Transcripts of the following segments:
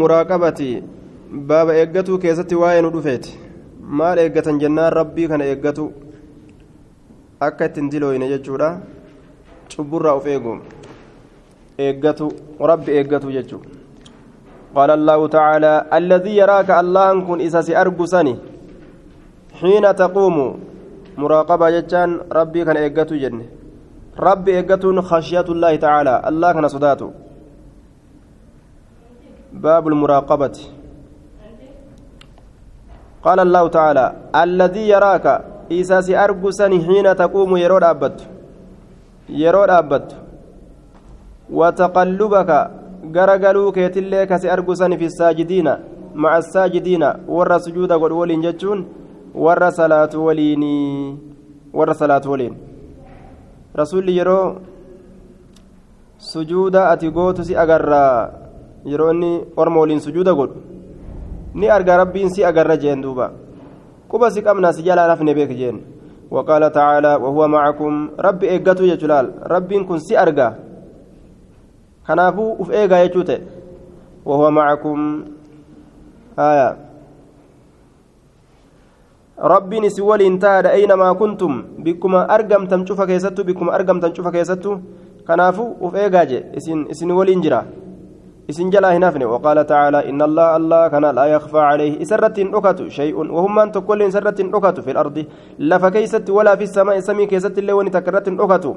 المراقبة باب إيجاتو كيستي واين ودفيت maal eeggatan jennaan rabbii kana eeggatu akka ittiin dilooyne jechuudha cubburraa of eegu eeggatu rabbi eeggatu jechuudha قال الله تعالى الذي يراك الله كن إساس أرجسني حين تقوم مراقبة جتان ربي كان إيجاتو جنة ربي إيجاتو خشية الله تعالى الله كان صداته باب المراقبة قال الله تعالى الذي يراك إساس أرجسني حين تقوم يرود أبد يرود أبد وتقلبك kasi argusan fi saajidiina maca saajidiina warra sujuuda godhu waliin jechuun warra salaatu waliinii warra salaatu waliin rasuulli yeroo sujuuda ati gootu si agarraa yeroo inni orma waliin sujuuda godhu ni arga rabbiin si agarra jeen duuba quba si qabnaa si jalaa lafne beek jeen وقال تعالى وهو معكم ربي إيجاتو يجلال ربي كن سي أرجع kanaafuu uf eegaa jechuu ta'e wahuwa macakum aya rabbiin isin waliin taadha aynamaa kuntum bikkuma argamtan cufa keessattu bikkuma argamtan cufa keessattu kanaafuu uf eegaa je isin isin jalaa hin hafne waqaala tacaalaa inna allaha allah kana laa yakfaa calayhi isarratti hin dhokatu shay'un wahummaan tokkollee isarratti hin dhokatu fi lardi lafa keeysatti walaa fi samaa samii keessatti illee wani takka irratti hin dhokatu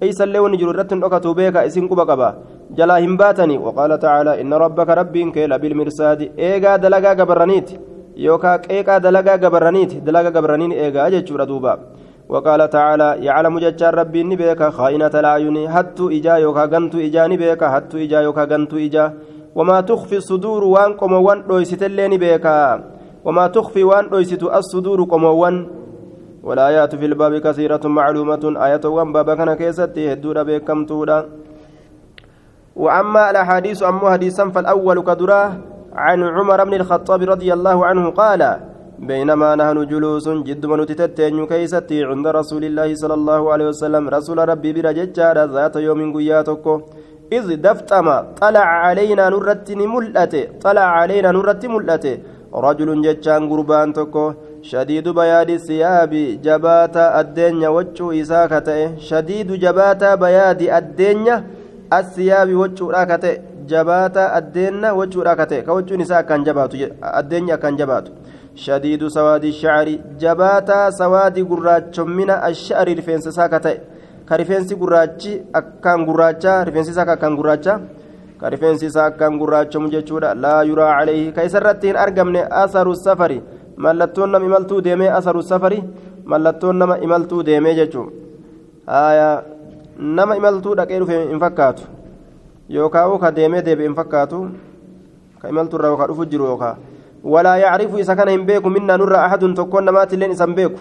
eeysallee wani jiru irratti hin dhokatu beeka isin quba qaba جلا همباتني وقال تعالى إن ربك ربي كيل بالمرصاد إيغا دلغا غبرانيت يوكا كيكا دلغا غبرانيت دلغا غبرانين إيغا أجتشور دوبا وقال تعالى يعلم ججار ربي نبيك خائنة الأعين حتى إجا يوكا غنتو إجا نبيك حتى إجا يوكا غنتو إجا. وما تخفي الصدور وان قموان رويست اللي نبيك وما تخفي وان رويست الصدور قموان والآيات في الباب كثيرة معلومة آية وان بابا كان كيستي هدودا بكم تودا وأما الأحاديث أمو حديثا فالأول كدراه عن عمر بن الخطاب رضي الله عنه قال بينما نحن جلوس جد من تتتين كيستي عند رسول الله صلى الله عليه وسلم. رسول ربي برججار ذات يوم قياتك إذ دفتم طلع علينا نرت ملأته طلع علينا نرت ملأته رجل ججان قربان تكو. شديد بياد الثياب جباتا الدنيا وجه إساكته شديد جباتا بياد الدنيا asiyaabi wachuudha ka ta'e jabaata addeenna wachuudha ka ta'e ka wachuun isaa akkaan jabaatu شديد سواد الشعر جباتا سواد قراج من الشعر رفنس ساكتة كرفنس قراج أكان قراج رفنس ساكا كان قراج كرفنس ساكا قراج مجتورة لا يرى عليه كيسرتين أرقمن أثر السفر mallattoon nama imaltuu deemee asaru safari? Mallattoon nama imaltuu deemee jechuun. Nama imaltuu dhaqee dhufe hin fakkaatu. Yookaan ka deemee deebi'e hin fakkaatu. Ka imaltuu irraa yookaan dhufu jiru yookaan. Yacrifu isa kana hin beeku minnaa nurraa ahadun tokkoon namaatillee isan beeku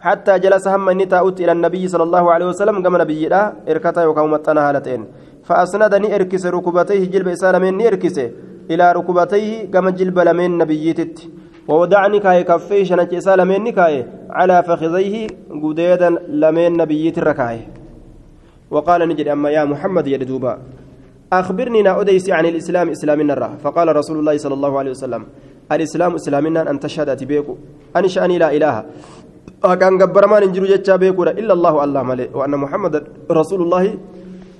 حتى جلس هم إني تأوت إلى النبي صلى الله عليه وسلم كما نبي لا إركتا متنا هالتين. فأسندني إركس ركبتيه جلب إسالمين إركس إلى ركبتيه كما جلب لمن نبيتت وودعني كاي كفيه شنك إسالمين كاي على فخذيه قديدا لمن نبيت الركايه وقال نجد أما يا محمد يا دوبا. أخبرني نأديس عن الإسلام إسلام النرى فقال رسول الله صلى الله عليه وسلم الإسلام إسلامنا أن تشهد بيكو. أن شأني لا إله. أكان قبر ما ننجر جتشا إلا الله الله ملي. وأن محمد رسول الله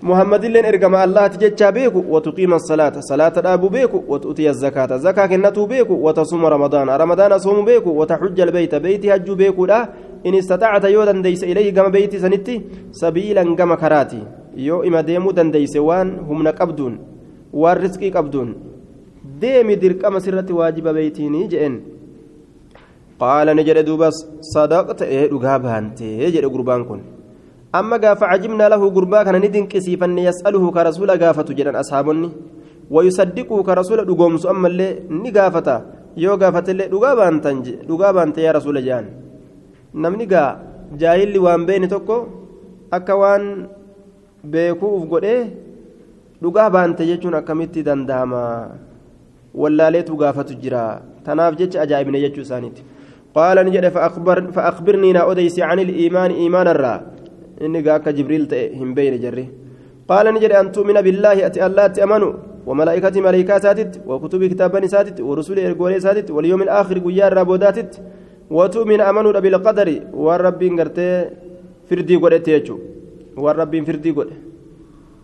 محمد لين إرقم الله تجتشا بيكو. وتقيم الصلاة. صلاة أبو بيكو. وتؤتي الزكاة. زكاة كنتو بيكو. وتصوم رمضان. رمضان صوم بيكو. وتحج البيت. بيتي هج بيكو لا. إن استطعت يو دنديس إليه كما بيتي سنتي سبيلا كما كراتي. إما ديمو دنديس وان هم نقبدون وان رزقي قبدون ديمي درك أما سرت واجب بيتيني جئن قال نجد دوبس صدقت إيه رقابها أنت يجد قربان كن أما قاف عجبنا له قربا كان ندين كسيفا يسأله كرسول قافة جدا أصحابني ويصدقه كرسول دقومس أما اللي نقافته يو قافت اللي رقابا تنجي رقابا أنت يا رسول جان namni gaa jaahilli waan beene tokko akka waan beekuuf godhee dhugaa baante jechuun akkamitti danda'ama wallaaleetu gaafatu jira tanaaf jecha ajaa'ibne jechuu isaaniiti qaala ni jedhe fa'aqbirnii naa odeysi can iliimaani iimaana irraa inni gaa akka jibriil ta'e hin beeyne jarri qaala ni jedhe an tu'mina billaahi ati allaatti amanu وملائكة ملائكة ساتت وكتب كتاب ساتت ورسل إرقولي ساتت واليوم الآخر قيار رابوداتت وتؤمن أمنوا بالقدر والرب قرتي فردي قرأت يجو والرب فردي قرأت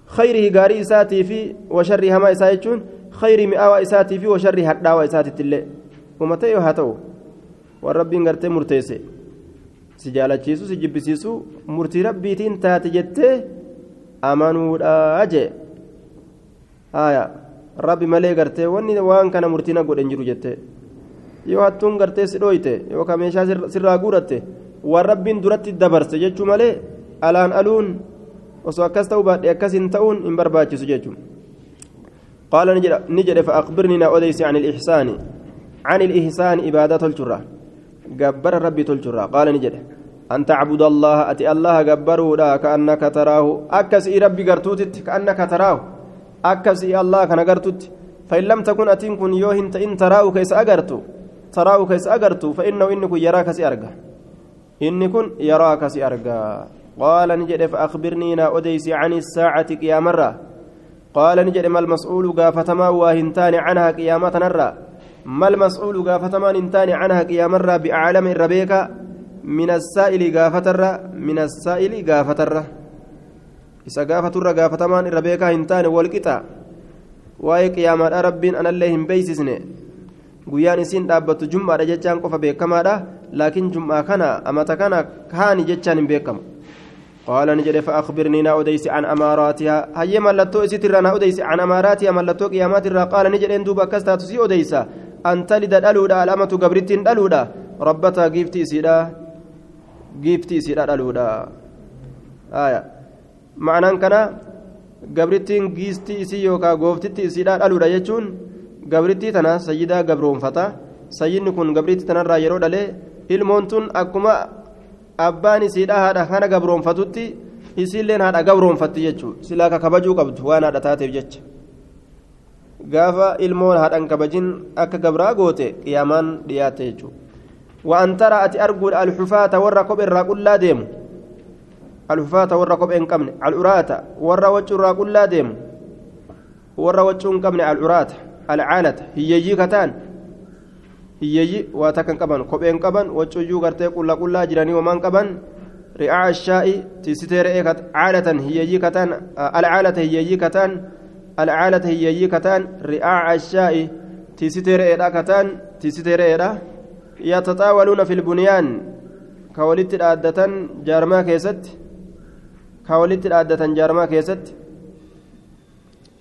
خيره غاري إساتي في وشر هما إساتي خير مئاوى إساتي في وشر هداوى إساتي اللي ومتى يهاتو والرب قرتي مرتيسي si jaalachiisu si jibbisiisu murtii rabbiitiin taate jettee amanuudha jee haya rabbi malee gartee wanni waan kana murtiina godhen jiru jettee yoo hattuun gartee si dhooyte yookaan meeshaa sirraa guuratte waan rabbiin duratti dabarse jechuu malee alaan aluun osoo akkas ta'uu baadhee akkas hin ta'uun hin barbaachisu jechuudha. قال نجد فأخبرني أوديس عن الإحسان عن الإحسان إبادة الجرة جبر ربي تلجرة قال نجد أن تعبد الله أتي الله جبروا لا كأنك تراه أكسي ربي قرتوت كأنك تراه أكسي الله كان قرتوت فإن لم تكن أتين كن يوهن إن تراه كيس أجرتو تراه كيس أجرتو فإنه إنك يراك سيرجع إن كن يراك سيرجع قال نجد فأخبرني نا أديس عن الساعة قيامرة قال نجد ما المسؤول قافتما واهنتان عنها قيامة نرى ما المسؤول قافتما انتان عنها قيامرة بأعلم من السائل قافتر من السائل قافتر gaafatamaan irra beekaa hin taane walqixa waa'ee qiyaamaadha rabbiin anallee hin beeysisne guyyaan isiin dhaabbattu jum'aadha jechaan qofa beekamaadha laakiin قال نجد فأخبرني نا أديس عن أماراتها. هيا ملتو إسيتر نا أديس عن أماراتها ملتو قيامات قال إن دوبا كستا تسي أديسا أن تلد الألودا الأمة قبرت الألودا ربتها جيفتي سيدا جيفتي سيدا الألودا آية. معنى كان قبرتين جيستي إسي يوكا سيدا الألودا يجون. قبرتي تنا سيدا قبرون فتا. سيدني قبرتي تنا را يرو ilmoon akkuma abbaan isiidha haadha kana gabroonfatutti isiilleen haadha gabroonfatti jechuudha silaa ka kabajuu qabdu waan haadha taateef jecha gaafa ilmoon haadhan kabajin akka gabraa goote qiyaamaan dhiyaatte jechuudha waan tara ati arguudha alxufaata warra kophee irraa qullaa deemu alxufaata warra kophee hin qabne al'uraata warra waccuu irraa qullaa deemu warra waccuu hin qabne al'uraata alcaalata hiyyeeyyii kataan hiyyeeyyi waa takkan qaban kopheen qaban waccuyyuu gartee qulla qullaa jiranii wamaan qaban. Ri'aa ashaa'i tiisitee re'ee caalatan hiyyeeyyii kataan alcaalata hiyyeeyyii kataan alcaalata hiyyeeyyii kataan ri'aa ashaa'i tiisitee re'eedha kataan tiisitee re'eedha yataxaawaluuna fil bunyaan ka walitti dhaaddatan jaarmaa keessatti ka walitti dhaaddatan jaarmaa keessatti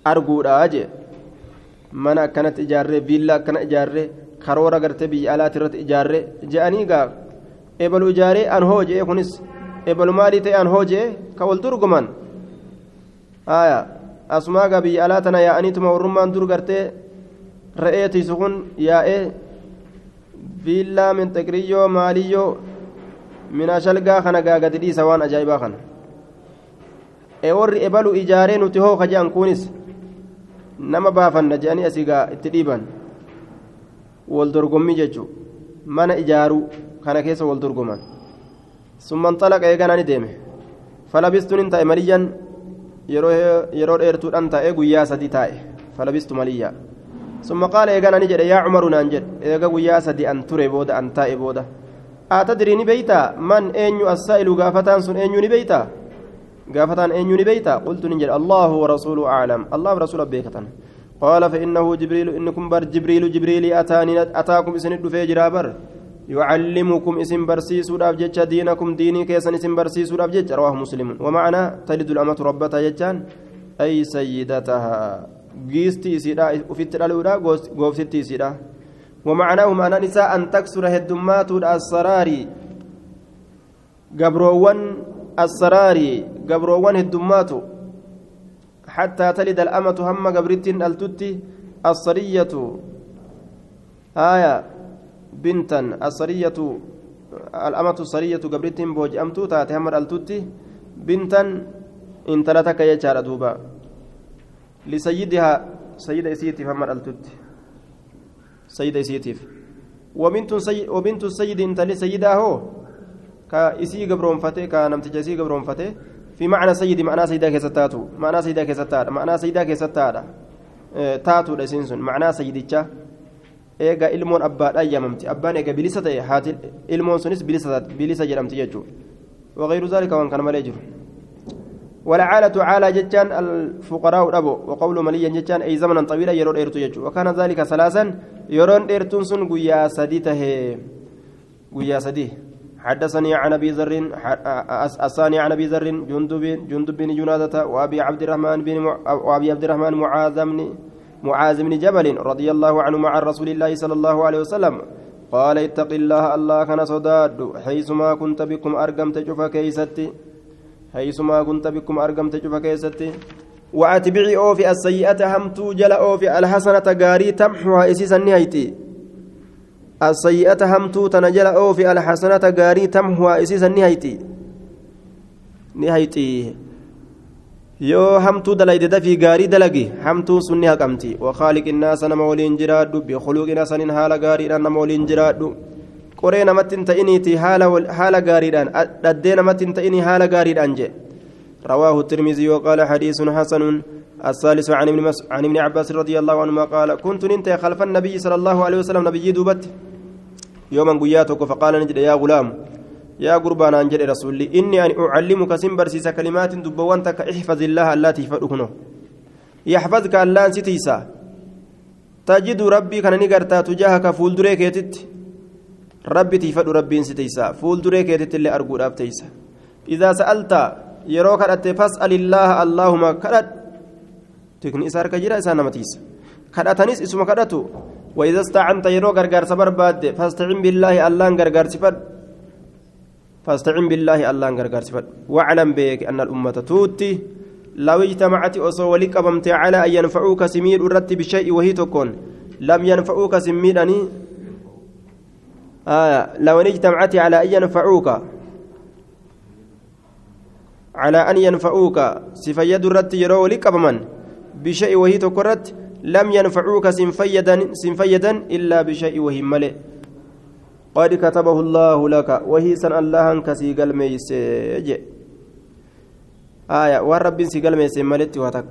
arguudha jee. Mana akkanatti ijaarree viilla akkana ijaarree karoora gartee biyya alaati irratti ijaarre je'anii gaa ebalu ijaaree an hoo je'e kunis ebalu maalii ta'e an hoo je'e ka wal durguman haya asumaa gaa biyya alaa tana yaa'aniituma warrummaan dur gartee re'ee tiisu kun yaa'ee viillaa minxeqriyyoo maaliyyoo minaashalgaa kana gaa gadi dhiisa waan ajaa'ibaa kana e warri ebalu ijaaree nuti hoo ka je'an kunis nama baafanna je'anii asii gaa itti dhiiban wal dorgommii jechuun mana ijaaruu kana keessa wal dorgoman summan xalaqa eeganani deeme falabistuun hin taa'e maliyyan yeroo dheertuudhaan taa'e guyyaa sadii taa'e falabistu maliyyaa summa qaala eeganani jedhe yaa cumaru naan jedhe eega guyyaa sadii an ture booda an taa'e booda aatadrii ni beeytaa man eenyu assaa'ilu gaafataan sun eenyu ni beeytaa gaafataan eenyu ni beeytaa qultu ni jedhe allahu warasuulu قال فإنه جبريل إنكم بر جبريل جبريل أتاني أتاكم إسن الدفي جرابر. يعلمكم اسم برسيس أبجج دينكم ديني كيسن اسم برسيس أبجج رواه مسلم. ومعنى تلد الأمة ربتها ججان أي سيدتها. جيستي سيدا وفي الأولى غوفتي سيدا. ومعناه معنى نساء أن تكسر هدمات السرار قبروان السرار قبروان هدمات. حتى تلد الأمة هم قبرت التتي الصرية. آية بنتا الصرية الأمة الصرية قبرت بوج أمتو تاتي هم التتي بنتا إن تلتك يجار دوبا. لسيدها سيد إسيتي هم التتي سيد إسيتي وبنت سي وبنت السيد انت لسيدها هو. كإسي قبرون فتي كنمتجسي قبرون فتي. في معنى سيدي معنى سيدا كيستاتو معنى سيدا كيستادا معنى سيدا كيستادا taatuudha isiin sun macnaa sayidichaa eega ilmoon abbaadhaan yaamamti abbaan eega bilisa ta'e haati ilmoon sunis bilisa jedhamti jechuudha waqayru zaalika waan kana malee jiru والعالة عالة جتان الفقراء أبو وقول مليا جتان. أي زمنا طويلا يرون إرتو يجو. وكان ذلك ثلاثا. يرون إرتون سن قيا سديته. قيا سديه. حدثني عن أبي ذر الثاني عن أبي ذر جندب جندب بن جنادة وأبي عبد الرحمن بن وأبي عبد الرحمن معاذ بن معاذ بن جبل رضي الله عنه مع رسول الله صلى الله عليه وسلم. قال اتق الله الله كان صداد. حيثما كنت بكم أرقمت شوف كيستي. حيثما كنت بكم أرقمت شوف كيستي. وأتبعي أوفي السيئة همتو جل أوفي الحسنة غاري تمحوها إسيسا نهايتي. السيئة همتو تنجل اوفي الحسنة غاري تمحوها اسيسا نهايتي نهايتي yoo hamtuu dalayde dafii gaarii dalagi hamtuu sunni haqamti wakaaliq innaasa nama waliin jiraadhu bikuluuqin hasanin haala gaariidhaan nama waliin jiraadhu qoree namatti hin ta'iniiti haala gaariidhaan dhaddee namatti hin ta'inii haala gaariidhaan jee رواه الترمذي وقال حديث حسن الثالث عن ابن. عن ابن عباس رضي الله عنهما قال كنت ننت خلف النبي صلى الله عليه وسلم نبي دوبت يوما قياتك فقال نجد يا غلام يا قربان أنجل رسولي إني أن أعلمك سنبرسيس كلمات دبوانتك احفظ الله التي فأدخنه يحفظك الله ستيسا. تجد ربي كان نقرتا تجاهك فول دريكيتت ربي تيفد ربي ستيسا. فول دريكيتت اللي أرجو رابتيسا إذا سألت يروك أتي فاسأل الله اللهم كرد. تكن إسارك جرا إسانا متيس. كرأتنيس اسم كرأتو وإذا استعنت يروك غرغر سبر باد فاستعن بالله الله غرغر سفد فاستعن بالله الله غرغر سفد واعلم بك أن الأمة توتي. لو اجتمعت أصو ولك أبمت على أن ينفعوك سمير الرت بشيء وهي تكون. لم ينفعوك سمير أني؟ آه لو اجتمعت على أن ينفعوك. على أن ينفعوك. سفيد الرت يرو ولك أبمن بشيء وهي تكرت لم ينفعوك سنفيدا سنفيدا إلا بشيء وهي ملئ. قد كتبه الله لك وهي سن الله كسي قلميس آية والرب سي قلميس ملت وتك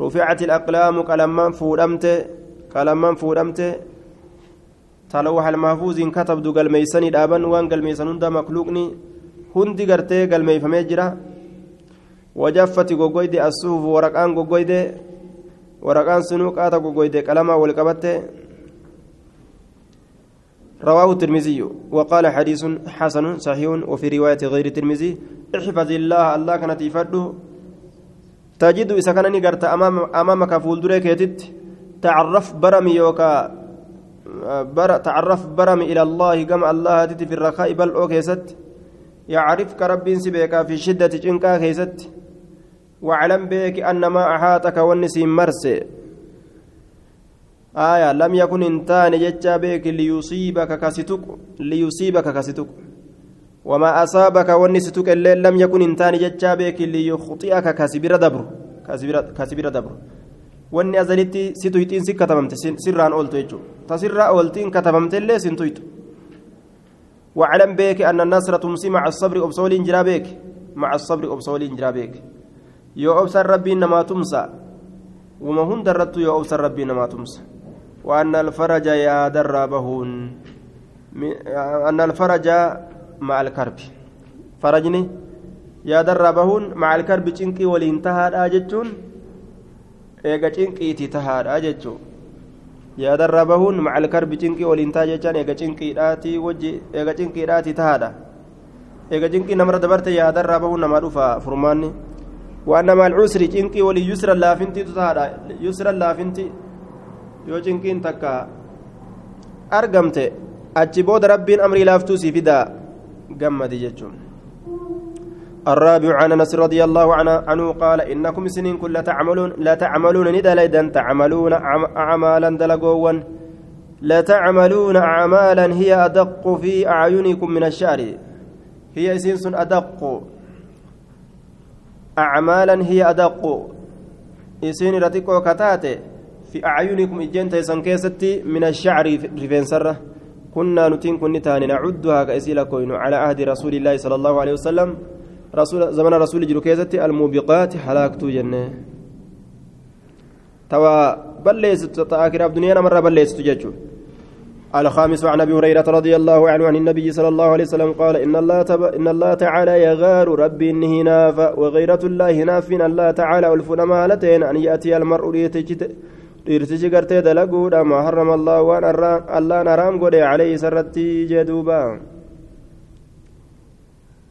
رفعت الأقلام كلمان فودمت كلمان فودمت تلوح المحفوظ كتب دو قلميسني دابا وان قلميسن هندا مخلوقني. هندي قرتي قلميفمي جرا وجفت غوغويد الصحف ورقان ورقان سنوقات غوغويد كلمة والقبت رواه الترمذي وقال حديث حسن صحيح وفي رواية غير الترمذي. احفظ الله الله كانت يفده تجد إذا كان نقرت أمام أمامك فول دريكيتت تعرف برمي يوكا بر تعرف برمي إلى الله كما الله تتي في الرخاء بل أوكيست يعرفك رب سبيك في شدة جنكا كيست واعلم بك أن ما أحاطك والنسي مرسي آية لم يكن إنتان جتشا بك ليصيبك كستك ليصيبك كستك وما أصابك والنستك الليل لم يكن إنتان جتشا بك ليخطئك كسبير دبر كسبير دبر. tuyxiin si katabamte sirraan ooltu jechuudha ta sirraa ooltiin katabamte illee sin tuytu وعلم بك أن النصر تمسي مع الصبر أبصولين جرا بك مع الصبر أبصولين جرا بك. يو أبصر ربي إنما تمسى وما هن درت يو أبصر ربي إنما تمسى وأن الفرج يا دربهن أن الفرج مع الكرب فرجني يا دربهن مع الكرب تنكي ولينتهى أجتون eega cinqiitii tahaadha jechuun yaadarra bahuun macal karbi cinqii waliin taa jechaan eega cinqiidhaatii wajji eega cinqiidhaatii tahaadha eega cinqii namarra dabarte yaadarra bahuun namaa dhufa furmaanni waan alcusri cinqii walii yusra laafintiitu tahaadha yusra laafinti yoo cinqiin takka argamte achi booda rabbiin amrii laaftuu sii fidaa gammadi. الرابع عن انس رضي الله عنه قال انكم سنين كل تعملون لا تعملون ندليدا تعملون اعمالا دلقوا لا تعملون اعمالا هي ادق في اعينكم من الشعر هي اسنس ادق اعمالا هي أدق. اسن رتقو كتاتي في أعينكم إجنت سنكيستي من الشعر رفين سرة. كنا نتين كنتان نعدها كاسيلا كوين على عهد رسول الله صلى الله عليه وسلم. رسول زمن رسول جلو كيزتي الموبقات حلاكتو جنة توا بلست تآخر الدنيا مرة بلست ججو الخامس عن أبي هريرة رضي الله عنه عن النبي صلى الله عليه وسلم قال إن الله تب... إن الله تعالى يغار ربي إنه ناف وغيرة الله ناف الله تعالى الفنا مالتين أن يأتي المرء dhiirtichi gartee dalaguudha maa harrama allah waan allaan haraam godhe calee isarratti jee duuba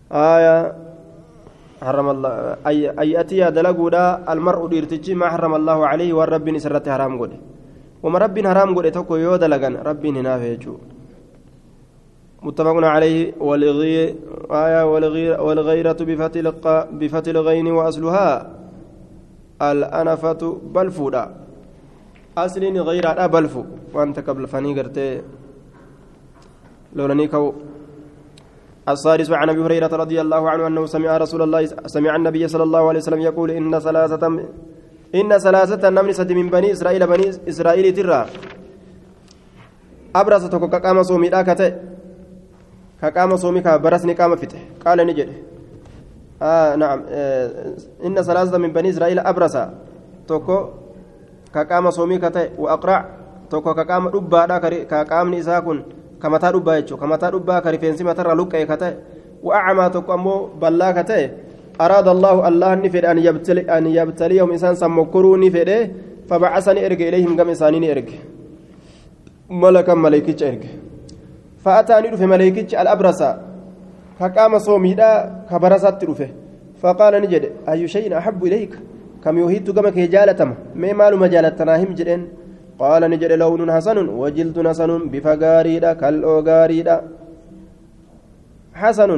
aya حرم الله أي أي أتي دلقودا المرء ديرتجي ما حرم الله عليه والرب سرت حرام قد وما رب حرام قد توكو يو دلقان رب هنافيجو متفق عليه. والغي آية والغير والغيرة بفتح بفتح الغين وأصلها الأنفة بلفودا. أصلين غيرة بلفو. وأنت قبل فني قرتي. لولني كو السادس عن أبي هريرة رضي الله عنه أنه سمع رسول الله سمع النبي صلى الله عليه وسلم يقول إن ثلاثة إن ثلاثة نمن سد من بني إسرائيل بني إسرائيل ترى. أبرز تكو كقام صومي داكته كقام صومي كبرسني قام فتح قال نجد. آه نعم. آه إن ثلاثة من بني إسرائيل أبرز تكو كقام صومي كته وأقرع تكو كقام دبادا كقام نساكن kamataa dhubbaa jechuudha kamataa dhubbaa ka rifeensi matarraa luqqa'e ka ta'e wa'acamaa tokko ammoo isaan sammokkoruu ni fedhe fabacasani erge ilayhim gama isaanii ni erge malakan maleykicha erge fa'ataa ni dhufe maleykichi al-abrasa ka qaama soomiidhaa ka barasaatti dhufe faqaala ni jedhe ayyu shayin ahabbu ilayka kam yoo hiittu gama kee jaalatama mee maaluma jaalattanaa him jedheen قال نجد لون حسن وجلد حسن بفقاريدا كالأوغاريدا حسن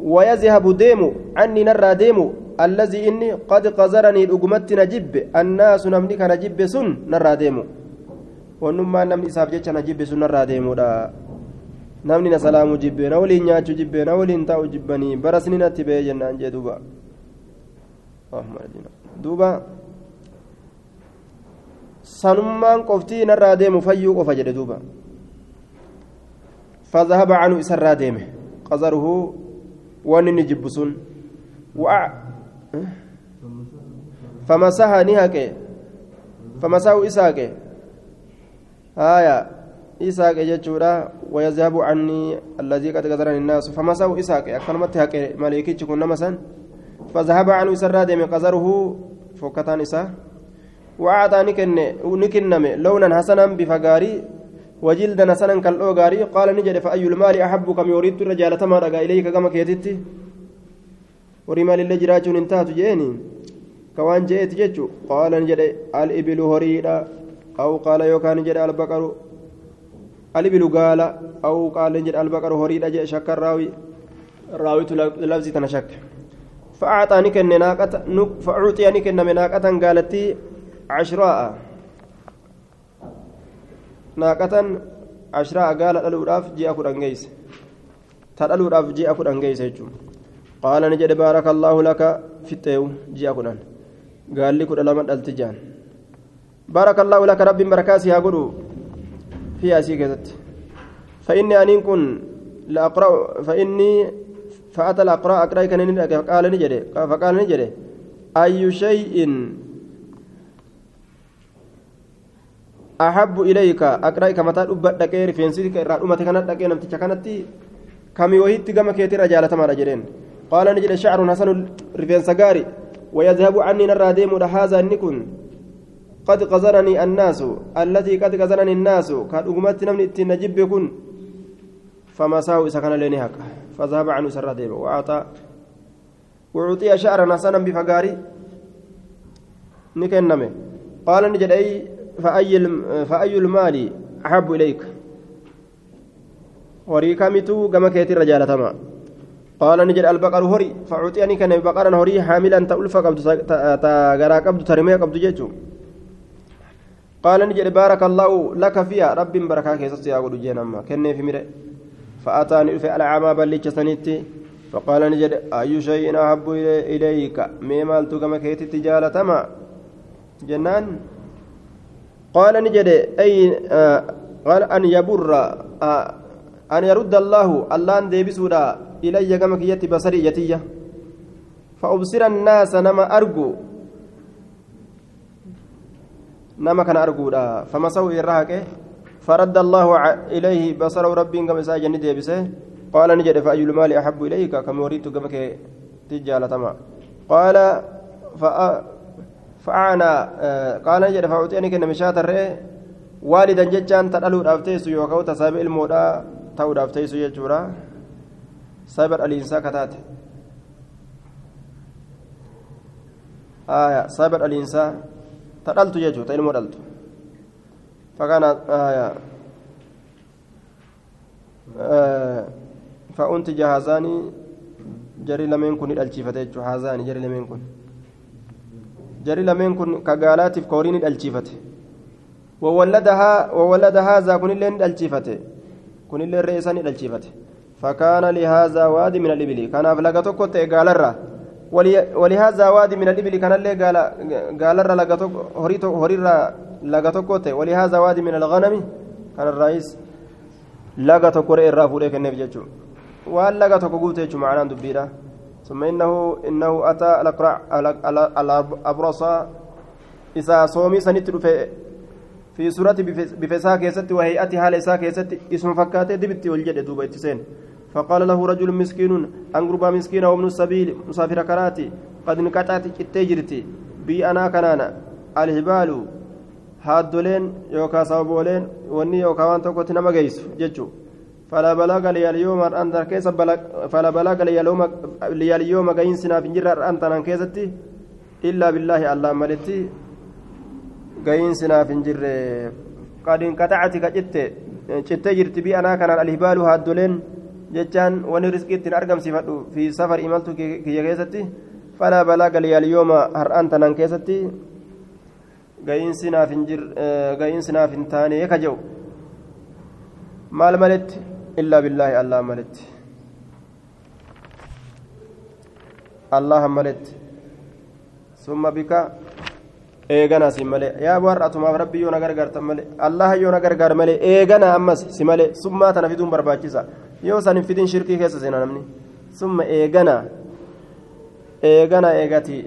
ويذهب ديمو عني نرى ديمو الذي إني قد قذرني الأقمت نجب الناس نمني كان نجب سن نرى ديمو ونما نمني إساف جيتش نجب سن نرى ديمو دا namni na salaamu jibbe na waliin nyaachuu jibbe na waliin taa'u jibbanii barasni natti ba'ee jennaan jee duuba duuba sanummaan qoftii narraa deemu fayyuu qofa jedhe duuba فذهب عنه إسرى ديمه قذره ونني جبسون وأع فمسها نهك فمساه إساك آية. إساك جتشورا ويذهب عني الذي قد قدرني الناس. فمساه إساك أكلمت هك ملائكة كنا مثلا فذهب عنه إسرى ديمه قذره. فكتان إساك وأعطى نكن نكنم لونا حسنا بفقاري. وجلدا حسنا كالأوغاري قال نجد فأي المال أحب كم يريد الرجال تما رقا إليك كما كيتتي ورمال اللي جراجون انتهت جيني كوان جئت جيتشو قال نجد الإبل هريدا أو قال يوكان نجد البقر. الإبل قال. أو قال نجد البقر هريدا جاء شك الراوي. راوي لفظي تنشك فأعطى نكن ناقة فأعطي نكن ناقة قالت عشراء. ناقة عشراء قال الألوراف جاء كل أنجيس تالألوراف جاء كل أنجيس قال نجد بارك الله لك في التيو جاء كل قال لي كل لمن التجان بارك الله لك رب بركاسي هقول في أسيك فإني أن كن لأقرأ فإني فأتى الأقرأ أقرأ كان قال نجد فقال نجد أي شيء أحب إليك أقرأك متى أبد دكير فينسيك رأمتك كانت دكير نمتك كانت كم يوهيت كما كيتي رجالة ما رجلين. قال نجد شعر حسن رفين سقاري ويذهب عني نرى ديم هذا النكن. قد قذرني الناس التي قد قذرني الناس قد أقمت نمني التنجب يكون فمساه إذا كان لين هكا. فذهب عنه سر ديم وأعطى وأعطي شعرا حسنا بفقاري. نكنمه قال نجد أي فأي فأي المال أحب إليك qaala ni jedhe albaqaru horii facuuxiyanii kana baqaran horii haamilan ta ulfa qabdu ta garaa qabdu ta rimee qabdu jechuu qaala ni jedhe baaraka allaahu laka fiya rabbiin barakaa keessatti yaa godhu jeen amma kenneefi mire fa'ataa ni dhufe alcaamaa ballicha sanitti فقال نجد أي شيء أحب إليك مما التقم كيتي جالتما جنان قال نجد أي آه قال أن يبر آه أن يرد الله أن ديبسودا إلي كما كيتي بصري يتية فأبصر الناس نما أرجو. kana arguudha famasahu irra haqe فرد الله إليه بصره ربي كما ساجن ديبسه قال نجد فأي المال أحب إليك كما وريت كما تجالة تما قال فأعنا قال نجد فأعطيني كنا مشات الرئي. والدا ججان تدلو دافتيسو يوكاو تسابع المودا تاو دافتيسو يجورا. سابر الإنسان كتات آية سابر الإنسان تدلت يجو تلمو دلتو. فكان آية آه فأنتج هذان جري لمن كن الألشيفة هذان جري لمن كن. جري لمن كن كقالات في كورين الألشيفة وولدها وولد هذا كن اللين الألشيفة كن اللين رئيسان الألشيفة فكان لهذا وادي من الإبل. كان أفلقتك قال الرّ ولهذا وادي من الإبل. كان اللي قال قال الرّ لقتك هرير laga tokko ta'e walihaaza waadi min alganami kan irraayis laga tokko re'ee irraa fuudhee kenneef jechuudha waan laga ثم إنه إنه أتى الأقرع الأبرص إذا صومي سنت في سورة بفساء كيست وهيئة حال إساء كيست اسم فكاتة دبت والجد دوبا اتسين. فقال له رجل مسكين أنقربا مسكين ومن السبيل مسافر كراتي قد انقطعت التجرتي بي أنا كنانا. الهبال haaddoleen yookaan sababooleen wanni yookaan tokkotti nama geessu jechuudha fala balaga liyaalyooma har'aan keessa fala balaga liyaalyooma gahiinsi naaf hin jirre har'aan tanaan keessatti illaa billaahi allaan maletti gahiinsi naaf hin jirre qadiin qaxacati ka citte cittee jirti bi'anaa kanaan alhibaalu haaddoleen jechaan wanni riskii ittiin argamsiifadhu fi safar imaltu kiyya keessatti fala balaga liyaalyooma har'aan tanaan keessatti. ga'iinsi naaf hin jir ga'iinsi naaf hin taane ka jedhu maal maletti illaa billaahi allah maletti allah maletti summa bika eegana si malee yaa warratumaaf rabbi yoo na gargaartan malee allah yoo na gargaar malee eegana ammas si malee summaa tana fiduun barbaachisa yoo san hin fidin shirkii keessa seena namni summa eegana eegana eegati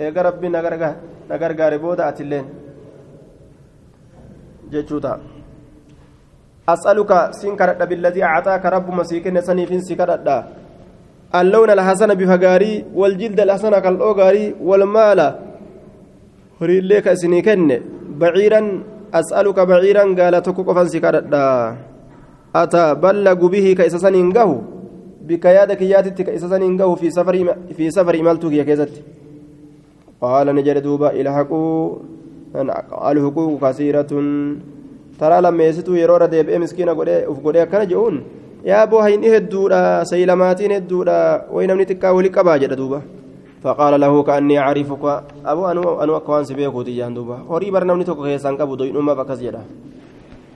eega rabbi na gargaare booda atilleen jechuu ta'a billadii acxaaka rabbuma sii kenne saniifin si kadhadha اللون الحسن بفقاري والجلد الحسن كالأوغاري والمال. هري لك سنيكن بعيرا أسألك بعيرا قال تكوك فانسي أتبلغ به كإسسان إنقه بك يادك ياتك كإسسان إنقه في سفر في سفر إمالتك يا كيزت. قال نجر دوبا إلى حقو الحقوق كثيرة. ترى لما يسيتو يرورا ديبئ مسكينة uf godhee akkana je'uun yaa boo hayni hedduudha saylamaatiin hedduudha way namni xiqqaa wali qabaa? jedha duuba. فقال له كأني أعرفك أبو أنو أنو أكوان سبيكو تيجان دوبا هوري برنامج توكو كيسان كابو دوين أمة بكس جدا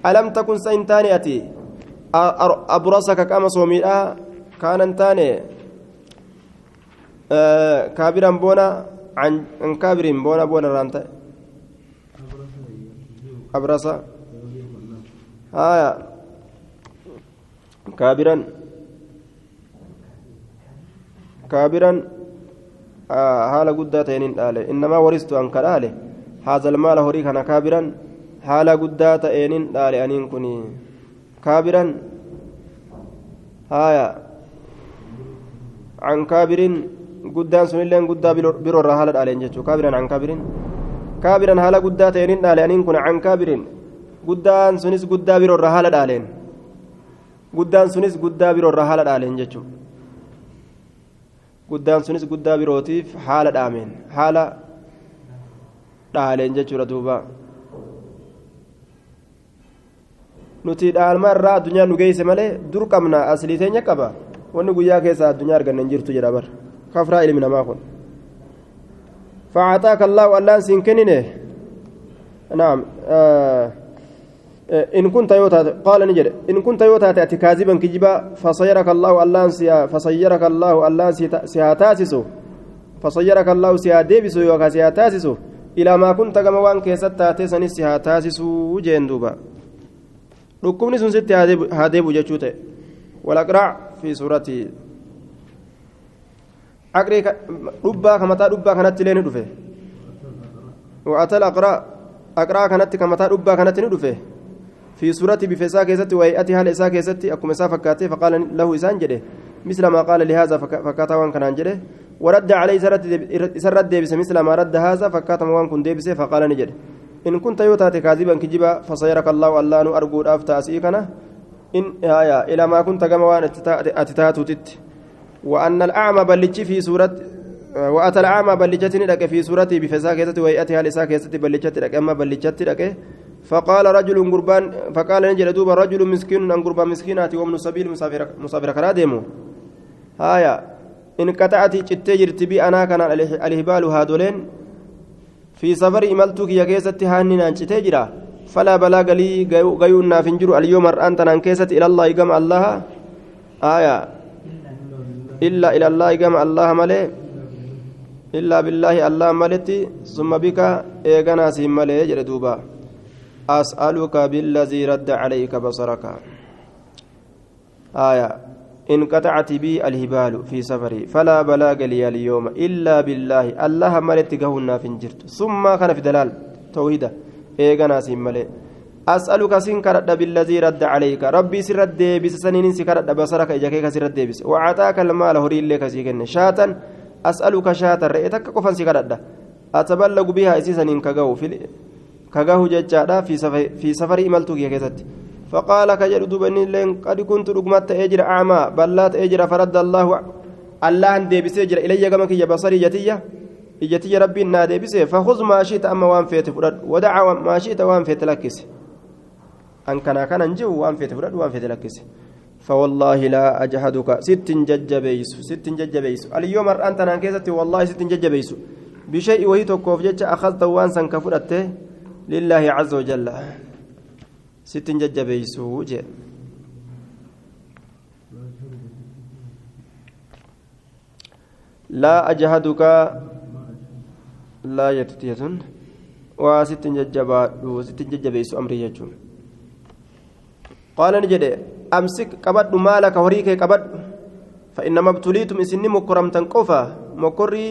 ألم تكن سينتاني أتي أبرصك كما صومي كان انتاني آه كابرا بونا عن كابر بونا بونا رانتا أبرص آية كابرا كابرا آه حال قدات ينين آله إنما ورثت أنك آله هذا المال هريك أنا كابرا حال قدات ينين آله أنين كني كابرا آية عن كابر guddaan sunillee guddaa biroorraa haala dhaaleen jechuudha kaabiran an kaabirin kaabiran haala guddaa ta'een dhaaleaniin kun an kaabirin guddaan sunis guddaa biroo biroorra haala dhaaleen. Guddaan sunis guddaa biroorra haala dhaaleen jechuudha guddaan sunis guddaa birootiif haala dhaameen haala dhaaleen jechuudha duuba. Nuti dhaalma irraa addunyaa nu geesse malee dur qabna aslii teenya qaba. Wanni guyyaa keessa addunyaa arganna hin jirtu jedha bar. Kafraa ilmi namaa kun. Facataaka allaahu allaan siin kennine. Naam uh, إن كنت يوتا قال نجد إن كنت يوتا تأتي كاذبا كجبا فصيرك الله ألان سيا فصيرك الله ألان سياتاسسو فصيرك الله سياديبسو يوكا سياتاسسو إلى ما كنت كما وان كيست تاتي سنس سياتاسسو جندوبا ركبني سنست هاديبو جتشوته والأقرع في سورة aqree dhubbaa kamataa dhubbaa kanatti illee ni dhufe وأتى الأقرع aqraa kanatti ka mataa dhubbaa kanatti ni dhufe في سورة بفسا كيستي وهيئتي هل إسا كيستي أكو مسافة كاتي فقال له إسان جده. مثل ما قال لهذا فكاتا وان كان جده. ورد عليه سرد ديبس مثل ما رد هذا فكاتا وان كن ديبس فقال نجده إن كنت يوتات كاذبا كجبا فصيرك الله الله أرجو أفتى أسيكنا. إن آية إلى ما كنت كما وان أتتاتو تت. وأن الأعمى بلتش في سورة وأتى الأعمى بلجتني لك في سورتي بفسا كيستي وهيئتها لسا كيستي بلجتي لك. أما بلجتي لك فقال رجل قربان فقال نجل دوبا رجل مسكين أن قربان مسكينات ومن سبيل مسافر كنا ديمو. هايا إن قطعت تجرت بي أنا كان الهبال هادولين. في سفر إملتك يا كيست هاننا تجرا فلا بلاغ لي غيونا فنجر اليوم أنت أن كيست إلى الله قم الله. آية إلا إلى الله قم الله ملئ إلا بالله الله ملتي. ثم بك إيغنا سيم ملئ جردوبا أسألك بالذي رد عليك بصرك. آية. إن قطعت بي الهبال في سفري فلا بلاغ لي اليوم إلا بالله. الله ملت قهونا فنجرت ثم كان في دلال. توحيدا إيغانا سيمالي أسألك سنكرد بالذي رد عليك. ربي سرد بس سنين سكرد بصرك. إجاكيك سرد بس وعطاك المال هري لك سيكن شاتا أسألك شاتا رئيتك قفا سكرد أتبلغ بها إسيسا كقو في ججادا في سفر في سفر إملتو كيستي فقال كجر دوبني لين قد كنت رقمت أجر أعمى بلات أجر فرد الله الله أن ديبس أجر إلي كما كي بصري جتية إجتي ربي نا ديبس فخذ ما شئت أما وان فيت فرد ودع ما شئت وان فيت لكس أن كان كان نجو وان فيت فرد وان فيت لكس فوالله لا أجحدك ست ججبيس ست ججبيس اليوم أنت نانكيستي والله ست ججبيس بشيء وهي توقف جج أخذت وان سنكفرته لله عز وجل. ست ججبيسو جي لا أجهدك. لا يتتيتن. وست ججبا ست ججبيسو أمري يجون. قال نجد أمسك قبض مالك هريك قبض فإنما ابتليتم إسني مكرمتا قفا مكري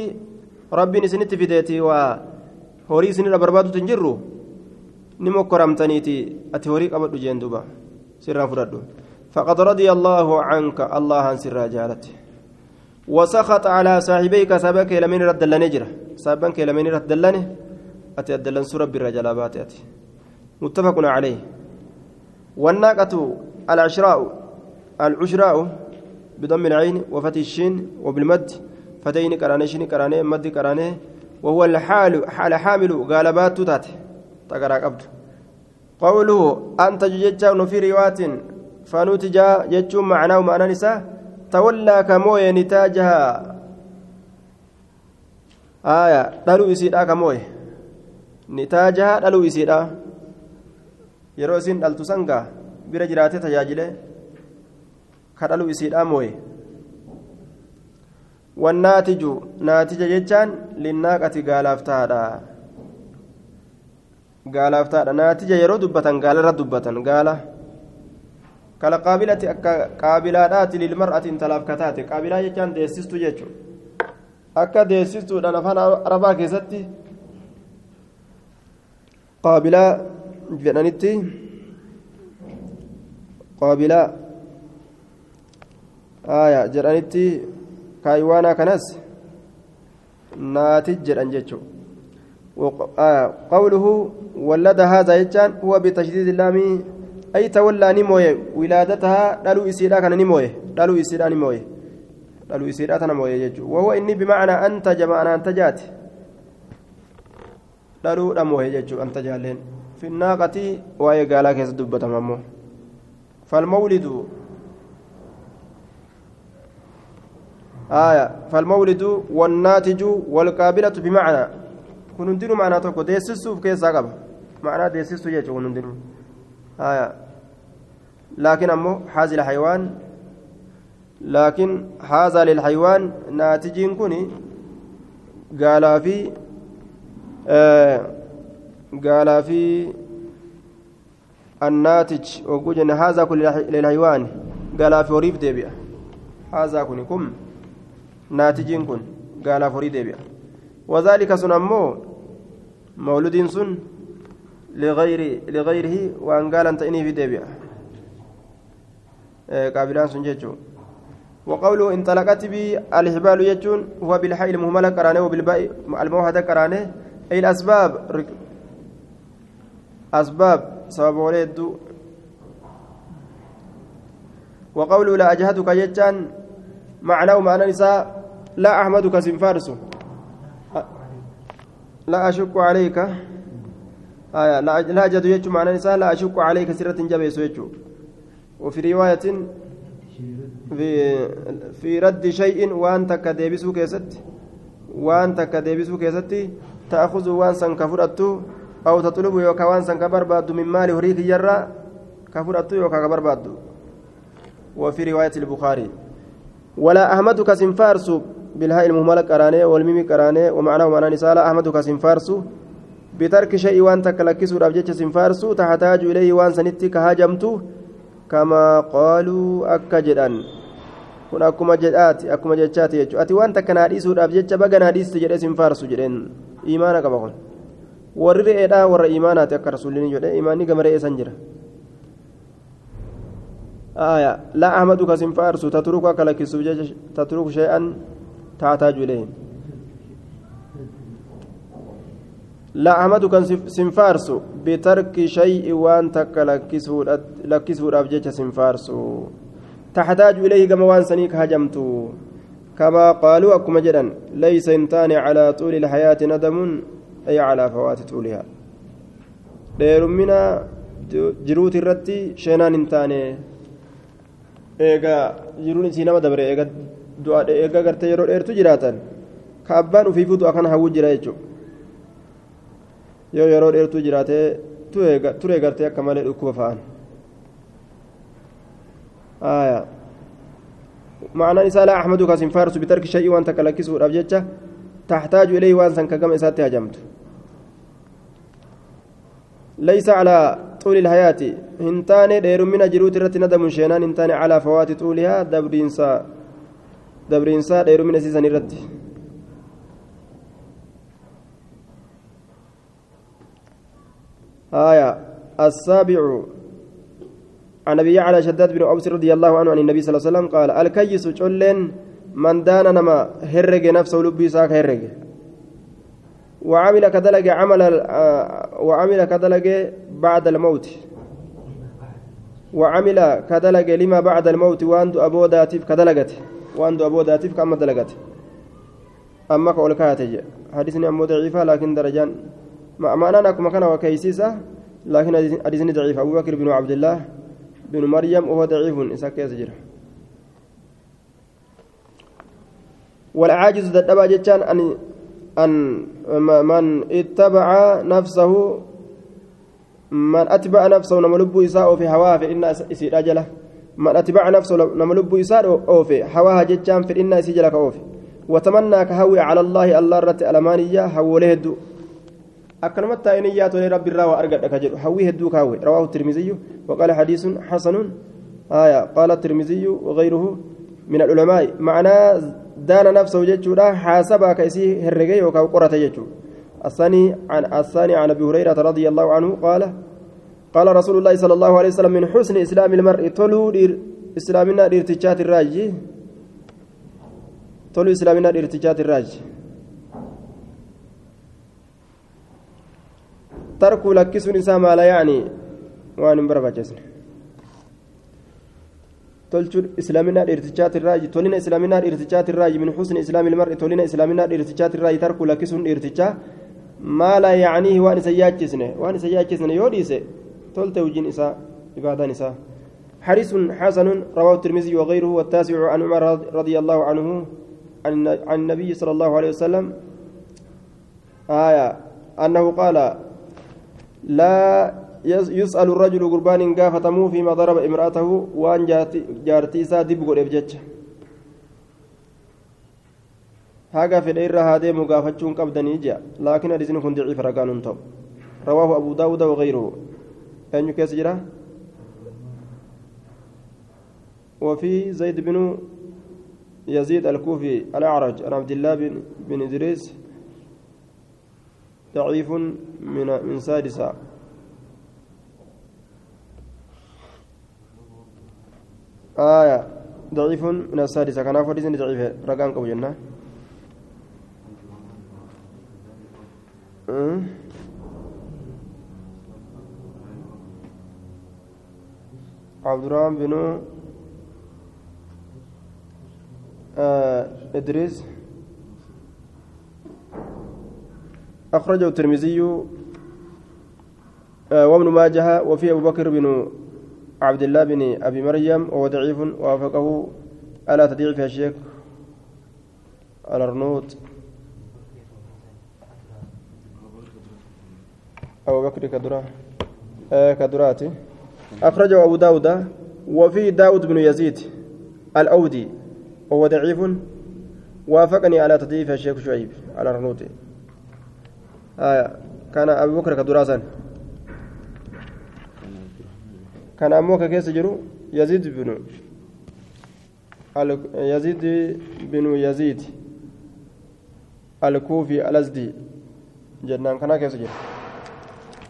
ربي نسنت في ديتي وهوري سنين بربادو تنجرو. Ni mokkoramtaniiti ati horii qabadhu jeen duba sirraa fudhadhu. فقد رضي الله عنك الله عن سر جالته وسخط على صاحبيك سبك لمن رد نجرة سبك لمن رد لنه أتي أدلن سورة بالرجلابات أتي متفق عليه والناقة العشراء العشراء بضم العين وفتح الشين وبالمد فتين كراني شين كراني مد كراني وهو الحال حال حامل غالبات تاته تقرا قبض قوله أنت ججا في روايات فنوتجا جتشون معناه معنى نساء تولى كموي نتاجها آية دلو إسيدا كموي نتاجها دلو إسيدا yeroo isin dhaltu sangaa bira jiraatee tajaajile ka dhalu isiidhaa mooye wannaatiju naatija jechaan linnaaqati gaalaaf taadha gaalaaf taadha naatija yeroo dubbatan gaalarra dubbatan gaala kala qaabilati akka qaabilaadhaati lilmar'ati intalaaf kataate qaabilaa jechaan deessistu jechuudha akka deessistuudhaan afaan arabaa keessatti qaabilaa jedhanitti qaabilaa aayaa jedhanitti kaayiwaanaa kanas naati jedhan jechuudha. قوله ولد هذا يجان هو بتشديد اللام أي تولى نموي ولادتها دلو إسيرا كان نموي دلو إسيرا نموي دلو إسيرا تنموي يجو. وهو إني بمعنى أنت جمعنا أنت جات. دلو نموي يجو أنت جالين. في الناقة وهي قالا كيس دبة ممو فالمولد آية فالمولد والناتج والقابلة بمعنى. Kun hundinuu maanaa tokko deessisuuf keessaa qaba maanaa deessistuu jechuun kun hundinuu laakiin ammoo haazil haywaan laakiin haazaa lilhaywaan naatijiin kun gaalaa fi gaalaa fi الناتج وجوجن هذا كل للحيوان قال في وريف ديبيا هذا كن كم ناتجين كن قال في وريف ديبيا وذلك سنمو مولود سن لغير لغيره وأن قال أنت إني في ديبيا. قابلان سنججو وقوله انطلقت بي الحبال يجون هو بالحي المهملة قرانه وبالباء الموحدة قرانه أي الأسباب أسباب سبب ولد وقوله لا أجهدك يجان معناه معنى نساء لا أحمدك سنفارس. لا أشك عليك. آية لا أجد يجو معنى نساء لا أشك عليك سرة جبيس يجو. وفي رواية في في رد شيء وأنت كديبسو كيست وأنت كديبسو كيست تأخذ وانسا كفرته أو تطلب يوكا وانسا كبرباد من مال هريك جرا كفرته يوكا كبرباد وفي رواية البخاري ولا أحمدك سنفارس بالهاء المهملة قرانه والميم قرانه ومعناه معنى نسالة أحمدك سنفارس بترك شيء وان تكلكسو رابجة سنفارس تحتاج إليه وان سنتي كهاجمته كما قالوا أكجدان kun akkuma jedhaati akkuma jechaati jechuudha ati waan takka naadhiisuudhaaf jecha baga naadhiiste jedhee sin faarsu jedheen imaana qaba kun warri re'eedhaa warra imaanaati akka rasuulliin jedhe imaanni gama re'ee san jira آية لا أحمدك سنفارس تترك لك تترك شيئا تحتاج إليه لا أحمدك سنفارس بترك شيء وأن تك لكسه أبجيك سنفارس تحتاج إليه كما وان سنيك هجمت كما قالوا أكما جدا ليس انتان على طول الحياة ندم أي على فوات طولها. ديرمنا جروت الرتي شينان انتاني. eegaa jiruun isii nama dabre eegaa gartee yeroo dheertu jiraatan ka abbaan ufiifuutu akkan hawwuu jira jechuudha. Yoo yeroo dheertuu jiraatee turee gartee akka malee dhukkuba fa'an. معنى إساء لا أحمدك سنفارس بترك شيء وأنت كلكسه الأبجدة تحتاج إليه وأنسا كما إساتي هجمت ليس على طول الحياة هنتان دير من جروت رت ندم شينان هنتان على فوات طولها دبرينسا دير من سيسن رت آية السابع عن أبي على شداد بن أوس رضي الله عنه عن النبي صلى الله عليه وسلم قال الكيس جلن من دان نما هرج نفسه لبي ساك هرج وعمل كدلج عمل وعمل كدلج بعد الموت وعمل كدلج لما بعد الموت وأنت أبو داتف كدلجت وأنت أبو داتف كما دلجت أما قول كاتج. حديثني أمو ضعيفة لكن درجان. ما معناه أنكم كان وكيسيسة لكن حديثني ضعيف. أبو بكر بن عبد الله بن مريم وهو ضعيف إسا كيس جرا والعاجز دبا جتان أن أن من اتبع نفسه من أتبع نفسه نملب إساء في هواه فإن إسير أجله. من أتبع نفسه نملب إساء أو في هواها جتان فإن إسير جلك أو في وتمنى كهوي على الله الله رت ألمانية. هوله الدو أكرمت تاينيات رب الراوى أرقد أكجر حويه الدوك هاوي رواه الترمذي وقال حديث حسن. آية. قال الترمذي وغيره من العلماء. معنى دان نفسه جتشورا حاسبا كيسي هرقي وكاو قرة جتشو الثاني عن الثاني عن أبي هريرة رضي الله عنه قال قال رسول الله صلى الله عليه وسلم من حسن إسلام المرء تلو إسلامنا ارتجات الراجي تلو إسلامنا ارتجات الراجي ترك لكسون إنسان ما لا يعني وأن بربجسن تلشر إسلامنا الارتجات الراجي تولينا إسلامنا الارتجات الراجي من حسن إسلام المرء تولينا إسلامنا الارتجات الراجي ترك لكسون ارتجا ما لا يعنيه وأن سياجسنه وأن سياجسنه تلت وجين إساء عبادة نساء حديث حسن رواه الترمذي وغيره والتاسع عن عمر رضي الله عنه عن النبي صلى الله عليه وسلم. آية أنه قال لا يسأل الرجل قربان قافتمو فيما ضرب امرأته وأن جارتي سا دب قد ابجج هاقا في الإيرة هذه مقافتشون قبدني جاء لكن حديث كن ضعيف ركان تو رواه أبو داود وغيره. أن كيس جرا؟ وفي زيد بن يزيد الكوفي الأعرج عن عبد الله بن بن إدريس ضعيف من من سادسة. آية ضعيف من السادسة. كان أفضل سنة ضعيفة. رقم قوي جنة. أه؟ عبد الرحمن بن إدريس أخرجه الترمذي آه وابن ماجه وفي أبو بكر بن عبد الله بن أبي مريم وهو ضعيف وافقه على تضييع الشيخ الأرنوط. أبو بكر كدرة آه كدراتي. أخرجه أبو داود. وفي داود بن يزيد الأودي. وهو ضعيف. وافقني على تضييف الشيخ شعيب على الأرنوطي آه كان أبو بكر كدراسان. كان أموك كيس جرو. يزيد بن يزيد بن يزيد الكوفي الأزدي. جنان. كان كيس جرو.